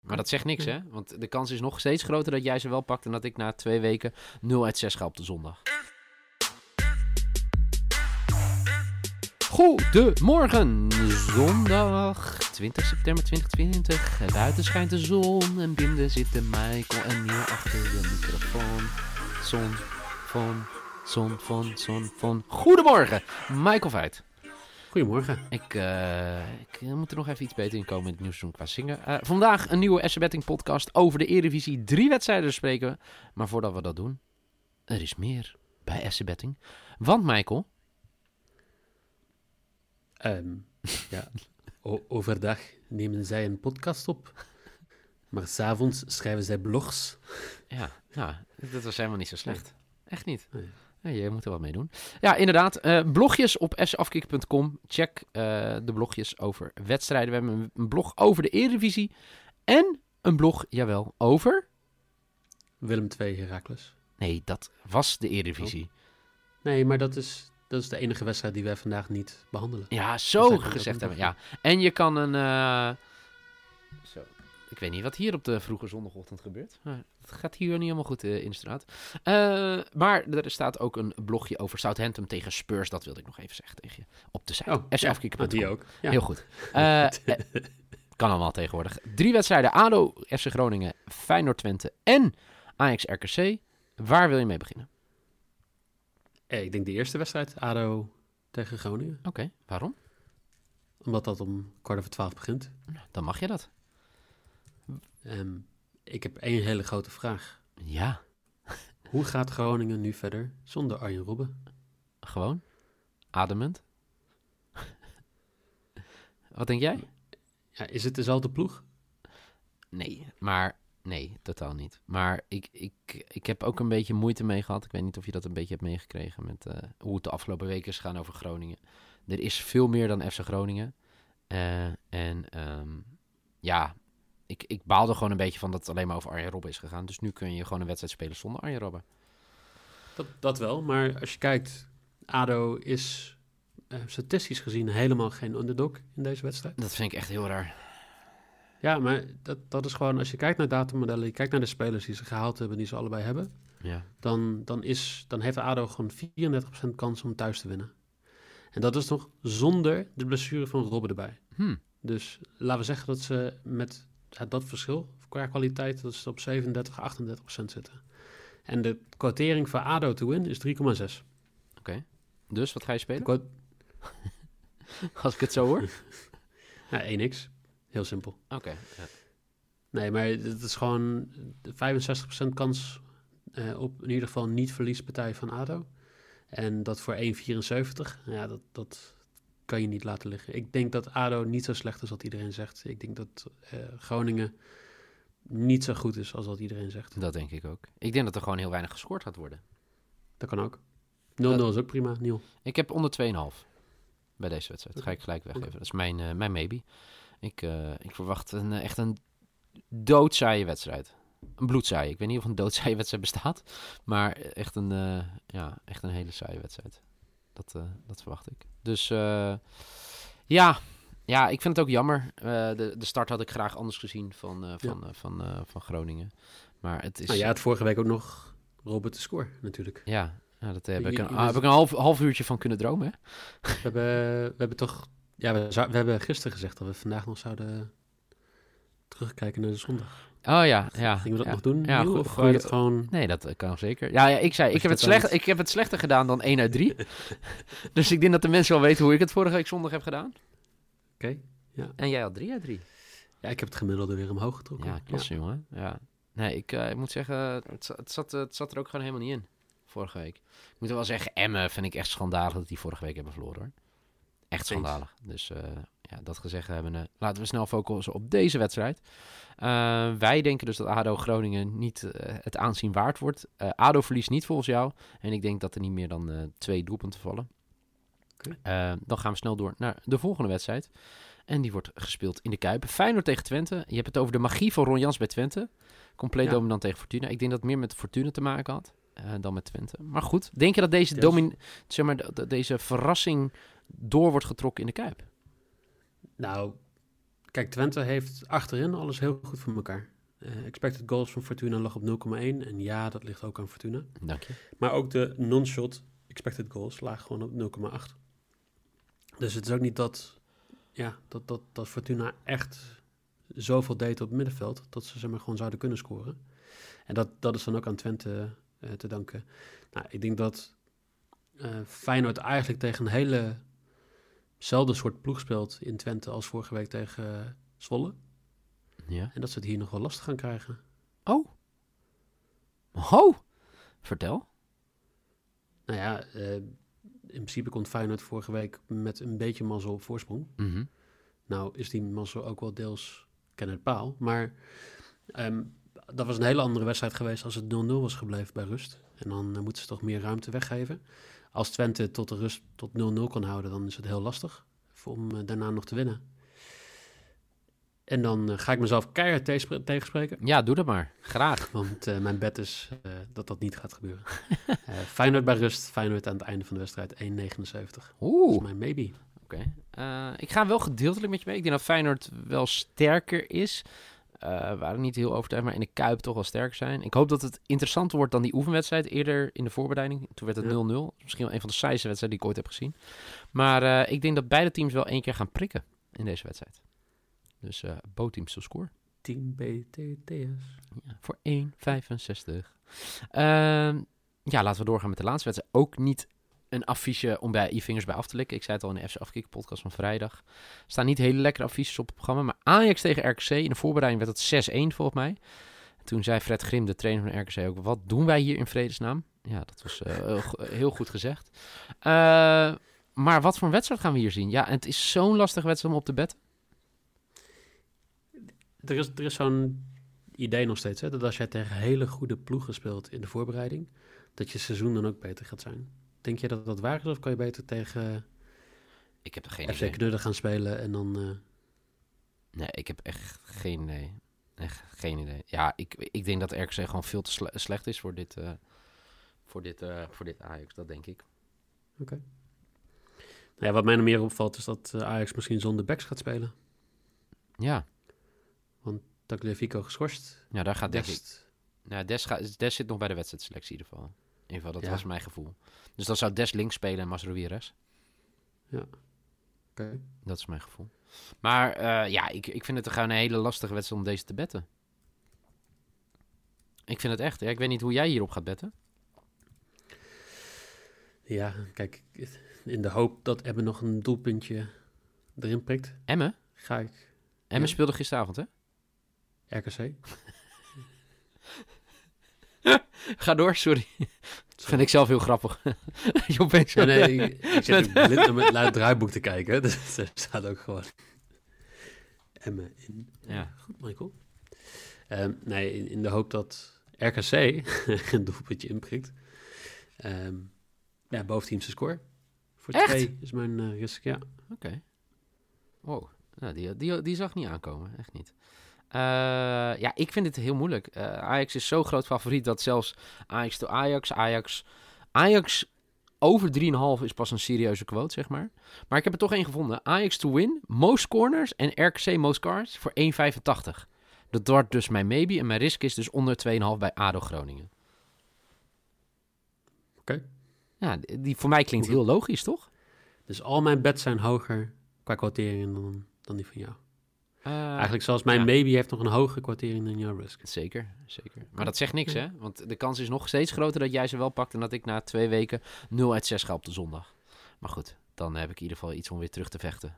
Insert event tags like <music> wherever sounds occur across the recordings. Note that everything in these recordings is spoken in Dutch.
Maar dat zegt niks, hè? Want de kans is nog steeds groter dat jij ze wel pakt... en dat ik na twee weken 0 uit 6 ga op de zondag. Goedemorgen, zondag 20 september 2020. Buiten schijnt de zon en binnen zitten Michael en Neil achter de microfoon. Zon, van, zon, van, zon, van. Goedemorgen, Michael Veit. Goedemorgen. Ik, eh, ik moet er nog even iets beter in komen in het nieuwsroom qua zingen. Eh, vandaag een nieuwe SC Betting podcast over de Eredivisie. Drie wedstrijden bespreken we. Maar voordat we dat doen, er is meer bij SC Betting. Want Michael, Ehm, ja, o- overdag nemen zij een podcast op, maar s'avonds schrijven zij blogs. Ja, ja, dat was helemaal niet zo slecht. Echt niet. Nee. Je moet er wat mee doen. Ja, inderdaad. eh, blogjes op safkick.com. Check eh, de blogjes over wedstrijden. We hebben een, blog over de Eredivisie. En een blog, jawel, over... Willem II Heracles. Nee, dat was de Eredivisie. Nee, maar dat is, dat is de enige wedstrijd die wij vandaag niet behandelen. Ja, zo gezegd hebben. Ja. En je kan een... eh, Zo. Ik weet niet wat hier op de vroege zondagochtend gebeurt. Maar het gaat hier niet helemaal goed eh, in de straat. Eh, maar er staat ook een blogje over Southampton tegen Spurs. Dat wilde ik nog even zeggen tegen je. Op de site. Oh, ja, die ook. Ja. Heel goed. Eh, <laughs> kan allemaal tegenwoordig. Drie wedstrijden. ADO, FC Groningen, Feyenoord Twente en Ajax RKC. Waar wil je mee beginnen? Eh, ik denk de eerste wedstrijd, ADO tegen Groningen. Oké, waarom? Omdat dat om kwart over twaalf begint. Dan mag je dat. Ehm, ik heb één hele grote vraag. Ja, Hoe gaat Groningen nu verder zonder Arjen Robben? gewoon. Ademend. Wat denk jij? Ja, is het dezelfde ploeg? Nee, maar nee, totaal niet. Maar ik, ik, ik heb ook een beetje moeite mee gehad. Ik weet niet of je dat een beetje hebt meegekregen met eh, hoe het de afgelopen weken is gegaan over Groningen. Er is veel meer dan FC Groningen. Eh, en ehm, ja, ik, ik baalde gewoon een beetje van dat het alleen maar over Arjen Robben is gegaan. Dus nu kun je gewoon een wedstrijd spelen zonder Arjen Robben. Dat, dat wel, maar als je kijkt, ADO is eh, statistisch gezien helemaal geen underdog in deze wedstrijd. Dat vind ik echt heel raar. Ja, maar dat, dat is gewoon, als je kijkt naar datammodellen, je kijkt naar de spelers die ze gehaald hebben, die ze allebei hebben, Ja, dan, dan, is, dan heeft ADO gewoon 34% kans om thuis te winnen. En dat is nog zonder de blessure van Robben erbij. hm. Dus laten we zeggen dat ze met dat verschil qua kwaliteit, dat ze op 37, 38% zitten. En de quotering voor ADO to win is 3,6. Dus wat ga je spelen? <laughs> Als ik het zo hoor. Ja, 1x. Heel simpel. Oké. ja. Nee, maar het is gewoon de 65% kans eh, op in ieder geval een niet-verliespartij van ADO. En dat voor 1,74, ja, dat, dat kan je niet laten liggen. Ik denk dat ADO niet zo slecht is als iedereen zegt. Ik denk dat eh, Groningen niet zo goed is als wat iedereen zegt. Dat denk ik ook. Ik denk dat er gewoon heel weinig gescoord gaat worden. Dat kan ook. 0-0 is ook prima, Niel. Ik heb onder 2,5 bij deze wedstrijd. Dat ga ik gelijk weggeven. Dat is mijn, eh, mijn maybe. Ik, eh, ik verwacht een, echt een doodzaaie wedstrijd. Een bloedzaaie. Ik weet niet of een doodzaaie wedstrijd bestaat. Maar echt een, ja, echt een hele saaie wedstrijd. Dat, eh, dat verwacht ik. Dus eh, ja. ja, ik vind het ook jammer. Eh, de, de start had ik graag anders gezien van, van, van, van Groningen. Maar het is... Nou, jij had vorige week ook nog Robert de score, natuurlijk. ja, ja, dat heb ik een, ah, heb ik een half, half uurtje van kunnen dromen. Hè? We hebben, we hebben toch... Ja, we, we hebben gisteren gezegd dat we vandaag nog zouden terugkijken naar de zondag. Oh ja, ja. Gingen we dat ja. nog doen? Ja, goe- of dat gewoon... Nee, dat eh, kan zeker. Ja, ja ik zei, ik heb, het slecht, ik heb het slechter gedaan dan 1 uit 3. <laughs> dus ik denk dat de mensen wel weten hoe ik het vorige week zondag heb gedaan. Oké, ja. En jij had 3 uit 3. Ja, ik heb het gemiddelde weer omhoog getrokken. Ja, klasse jongen. Ja. Nee, ik, eh, ik moet zeggen, het, het, zat, het zat er ook gewoon helemaal niet in. Vorige week. Ik moet wel zeggen, Emmen vind ik echt schandalig dat die vorige week hebben verloren hoor. Echt schandalig. Dus eh, ja, dat gezegd hebben, laten we snel focussen op deze wedstrijd. Uh, wij denken dus dat ADO Groningen niet het aanzien waard wordt. ADO verliest niet volgens jou. En ik denk dat er niet meer dan twee doelpunten vallen. Okay. dan gaan we snel door naar de volgende wedstrijd. En die wordt gespeeld in de Kuip. Feyenoord tegen Twente. Je hebt het over de magie van Ron Jans bij Twente. Compleet ja. dominant tegen Fortuna. Ik denk dat het meer met Fortuna te maken had dan met Twente. Maar goed, denk je dat deze, domin zeg maar, de, de, deze verrassing door wordt getrokken in de Kuip? Nou, kijk, Twente heeft achterin alles heel goed voor elkaar. Uh, expected goals van Fortuna lag op 0,1. En ja, dat ligt ook aan Fortuna. Dank je. Maar ook de non-shot expected goals lagen gewoon op 0,8. Dus het is ook niet dat, ja, dat, dat, dat Fortuna echt zoveel deed op het middenveld... dat ze zeg maar, gewoon zouden kunnen scoren. En dat, dat is dan ook aan Twente uh, te danken. Nou, ik denk dat uh, Feyenoord eigenlijk tegen een hele zelfde soort ploeg speelt in Twente als vorige week tegen Zwolle. Ja. En dat ze het hier nog wel lastig gaan krijgen. Oh. Oh. Vertel. Nou ja, in principe komt Feyenoord vorige week met een beetje mazzel op voorsprong. Mm -hmm. Nou is die mazzel ook wel deels kennen paal. Maar um, dat was een hele andere wedstrijd geweest als het 0-0 was gebleven bij rust. En dan uh, moeten ze toch meer ruimte weggeven. Als Twente tot de rust tot 0-0 kan houden, dan is het heel lastig om uh, daarna nog te winnen. En dan uh, ga ik mezelf keihard te tegenspreken. Ja, doe dat maar. Graag. Want mijn bet is dat dat niet gaat gebeuren. <laughs> Feyenoord bij rust, Feyenoord aan het einde van de wedstrijd 1,79. Oeh. Dat is mijn maybe. Oké. Okay. ik ga wel gedeeltelijk met je mee. Ik denk dat Feyenoord wel sterker is. Uh, waren niet heel overtuigd, maar in de Kuip toch wel sterk zijn. Ik hoop dat het interessanter wordt dan die oefenwedstrijd eerder in de voorbereiding. Toen werd het 0-0. Ja. Misschien wel een van de saaiste wedstrijden die ik ooit heb gezien. Maar uh, ik denk dat beide teams wel één keer gaan prikken in deze wedstrijd. Dus uh, bootteams to score. Team BTTS. Ja, voor 1,65. Ehm, ja, laten we doorgaan met de laatste wedstrijd. Ook niet een affiche om bij je vingers bij af te likken. Ik zei het al in de FC Afkik podcast van vrijdag. Er staan niet hele lekkere affiches op het programma. Maar Ajax tegen RKC. In de voorbereiding werd het 6-1 volgens mij. Toen zei Fred Grim, de trainer van RKC, ook... Wat doen wij hier in vredesnaam? Ja, dat was <laughs> uh, heel goed gezegd. Uh, maar wat voor een wedstrijd gaan we hier zien? Ja, het is zo'n lastige wedstrijd om op te betten. Er is, er is zo'n idee nog steeds, hè, dat als jij tegen hele goede ploegen speelt in de voorbereiding, dat je seizoen dan ook beter gaat zijn. Denk je dat dat waar is of kan je beter tegen ik heb er geen FC Knudden gaan spelen en dan... Uh... Nee, ik heb echt geen idee. Echt geen idee. Ja, ik, ik denk dat RKC gewoon veel te sle slecht is voor dit, uh, voor, dit, uh, voor dit Ajax. Dat denk ik. Oké. Okay. Nou ja, wat mij nog meer opvalt is dat Ajax misschien zonder backs gaat spelen. Ja. Want Tagliafico geschorst. Ja, daar gaat Dest... ik... Nou, Des, gaat, Des zit nog bij de wedstrijdselectie in ieder geval. In ieder geval, dat ja. was mijn gevoel. Dus dan zou Des links spelen en Masrowi rechts. Ja. Oké. Okay. Dat is mijn gevoel. Maar uh, ja, ik, ik vind het gewoon een hele lastige wedstrijd om deze te betten. Ik vind het echt. Ja, ik weet niet hoe jij hierop gaat betten. Ja, kijk, in de hoop dat Emmen nog een doelpuntje erin prikt. Emmen? Ga ik. Emmen ja. speelde gisteravond, hè? RKC. <laughs> <laughs> Ga door, sorry. Dat vind ik zelf heel grappig. <laughs> je opeens ja, nee, ik, <laughs> ik zit ook blind om het draaiboek te kijken. Dus er staat ook gewoon Emmen in. Ja. Goed, Michael. Um, nee, in, in, de hoop dat RKC een doelpuntje inprikt. Um, ja, boventeamse score. Voor Echt? twee is mijn uh, risk, ja. Oké. Okay. Wow, nou, die, die, die zag niet aankomen, echt niet. Uh, ja, ik vind het heel moeilijk. Uh, Ajax is zo groot favoriet dat zelfs Ajax to Ajax, Ajax, Ajax over 3,5 is pas een serieuze quote, zeg maar. Maar ik heb er toch één gevonden. Ajax to win, most corners en RKC most cards voor 1,85. Dat wordt dus mijn maybe en mijn risk is dus onder 2,5 bij ADO Groningen. Oké. Okay. Ja, die voor mij klinkt heel logisch, toch? Dus al mijn bets zijn hoger qua quoteringen dan, dan die van jou. Uh, Eigenlijk zoals mijn ja. maybe heeft nog een hogere kwartering dan jouw risk. Zeker, zeker. Maar dat zegt niks, hè? Want de kans is nog steeds groter dat jij ze wel pakt... en dat ik na twee weken 0 uit 6 ga op de zondag. Maar goed, dan heb ik in ieder geval iets om weer terug te vechten.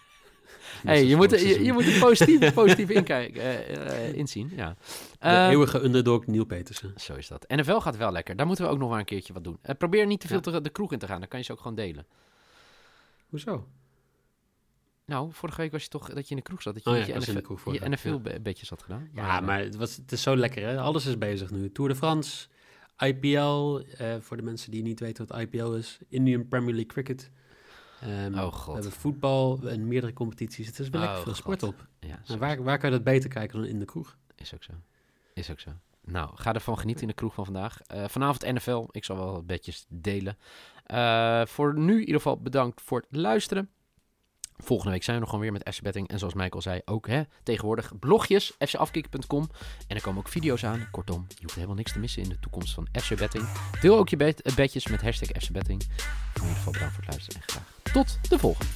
<laughs> hey, je, moet, je, je, moet er positief, <laughs> positief inkijken, uh, uh, inzien. Ja. De uh, eeuwige underdog Neil Petersen. Zo is dat. NFL gaat wel lekker. Daar moeten we ook nog maar een keertje wat doen. probeer niet te veel ja. te, de kroeg in te gaan. Dan kan je ze ook gewoon delen. Hoezo? Nou, vorige week was je toch dat je in de kroeg zat. Dat je Oh ja, je NFL je NFL-bedjes had gedaan. Ja, maar het, was, het is zo lekker, hè? Alles is bezig nu. Tour de France, IPL, eh, voor de mensen die niet weten wat IPL is. Indian Premier League Cricket. Ehm, Oh, God. We hebben voetbal en meerdere competities. Het is wel Oh, lekker veel God. sport op. Ja, waar, waar kan je dat beter kijken dan in de kroeg? Is ook zo. Is ook zo. Nou, ga ervan genieten in de kroeg van vandaag. Eh, vanavond NFL. Ik zal wel bedjes delen. Eh, voor nu in ieder geval bedankt voor het luisteren. Volgende week zijn we nog gewoon weer met FC Betting. En zoals Michael zei, ook hè, tegenwoordig blogjes, fcafkick.com. En er komen ook video's aan. Kortom, je hoeft helemaal niks te missen in de toekomst van FC Betting. Deel ook je bet- eh, bedjes met hashtag FC Betting. In ieder geval bedankt voor het luisteren en graag tot de volgende.